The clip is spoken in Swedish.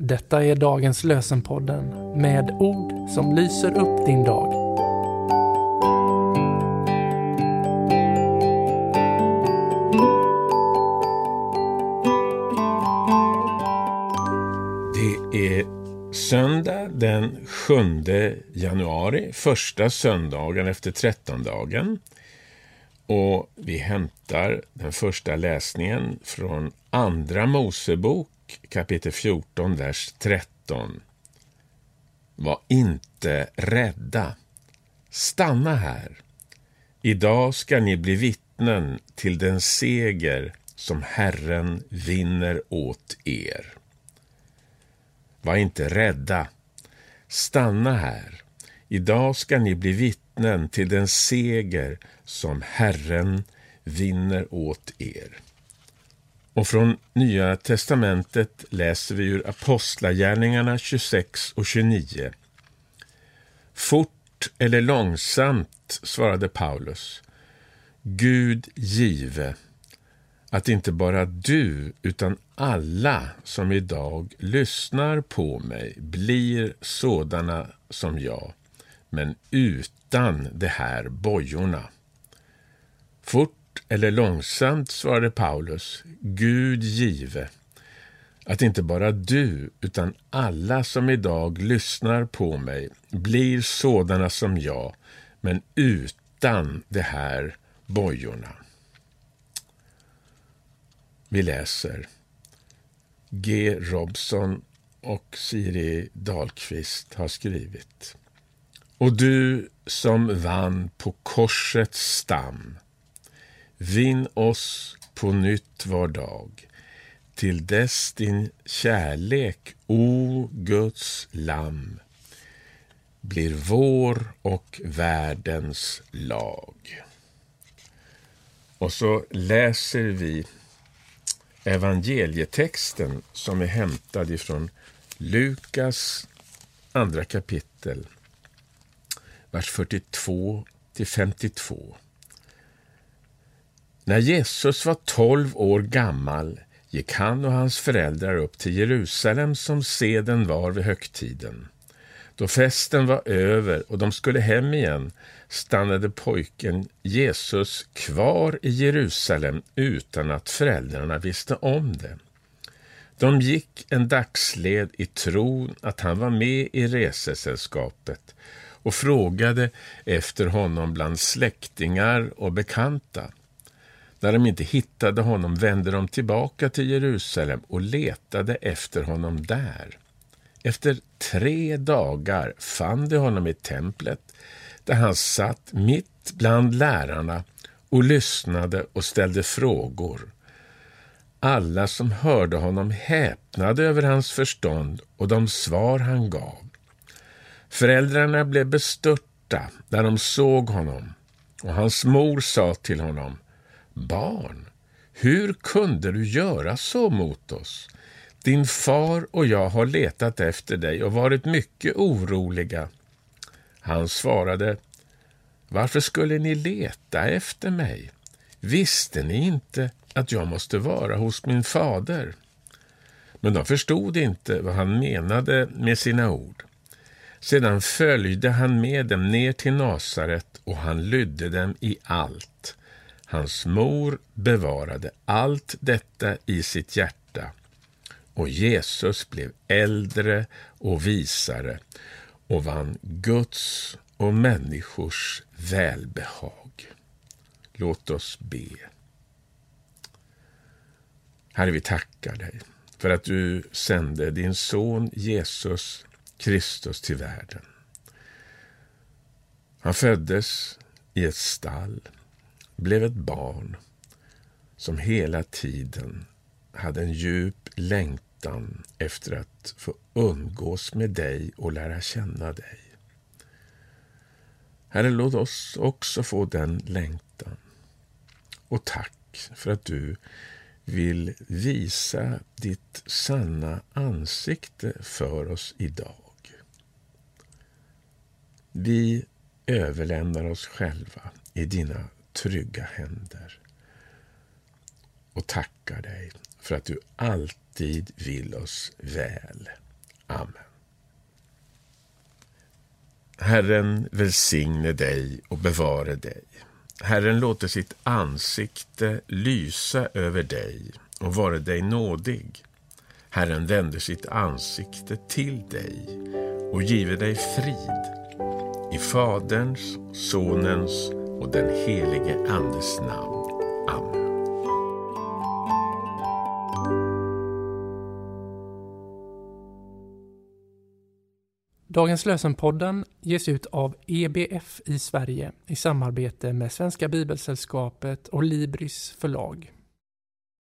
Detta är dagens lösenpodden med ord som lyser upp din dag. Det är söndag den 7 januari, första söndagen efter trettondagen. Och vi hämtar den första läsningen från Andra Mosebok kapitel 14, vers 13. Var inte rädda. Stanna här. Idag ska ni bli vittnen till den seger som Herren vinner åt er. Var inte rädda. Stanna här. Idag ska ni bli vittnen till den seger som Herren vinner åt er. Och från Nya testamentet läser vi ur Apostlagärningarna 26 och 29. Fort eller långsamt, svarade Paulus, Gud give att inte bara du, utan alla som idag lyssnar på mig blir sådana som jag, men utan de här bojorna. Fort eller långsamt, svarade Paulus, Gud give att inte bara du, utan alla som idag lyssnar på mig blir sådana som jag, men utan de här bojorna. Vi läser G. Robson och Siri Dahlqvist har skrivit. Och du som vann på korsets stam Vinn oss på nytt var dag, till dess din kärlek, o Guds lamm, blir vår och världens lag. Och så läser vi evangelietexten som är hämtad ifrån Lukas andra kapitel, vers 42 till 52. När Jesus var tolv år gammal gick han och hans föräldrar upp till Jerusalem som seden var vid högtiden. Då festen var över och de skulle hem igen stannade pojken Jesus kvar i Jerusalem utan att föräldrarna visste om det. De gick en dagsled i tron att han var med i resesällskapet och frågade efter honom bland släktingar och bekanta. När de inte hittade honom vände de tillbaka till Jerusalem och letade efter honom där. Efter tre dagar fann de honom i templet där han satt mitt bland lärarna och lyssnade och ställde frågor. Alla som hörde honom häpnade över hans förstånd och de svar han gav. Föräldrarna blev bestörta när de såg honom och hans mor sa till honom Barn, hur kunde du göra så mot oss? Din far och jag har letat efter dig och varit mycket oroliga. Han svarade, varför skulle ni leta efter mig? Visste ni inte att jag måste vara hos min fader? Men de förstod inte vad han menade med sina ord. Sedan följde han med dem ner till Nasaret och han lydde dem i allt. Hans mor bevarade allt detta i sitt hjärta och Jesus blev äldre och visare och vann Guds och människors välbehag. Låt oss be. Herre, vi tackar dig för att du sände din son Jesus Kristus till världen. Han föddes i ett stall blev ett barn som hela tiden hade en djup längtan efter att få umgås med dig och lära känna dig. Herre, låt oss också få den längtan. Och tack för att du vill visa ditt sanna ansikte för oss idag. Vi överlämnar oss själva i dina trygga händer och tackar dig för att du alltid vill oss väl. Amen. Herren välsigne dig och bevare dig. Herren låter sitt ansikte lysa över dig och vare dig nådig. Herren vänder sitt ansikte till dig och giver dig frid. I Faderns, Sonens och den helige Andes namn. Amen. Dagens lösenpodden ges ut av EBF i Sverige i samarbete med Svenska Bibelsällskapet och Libris förlag.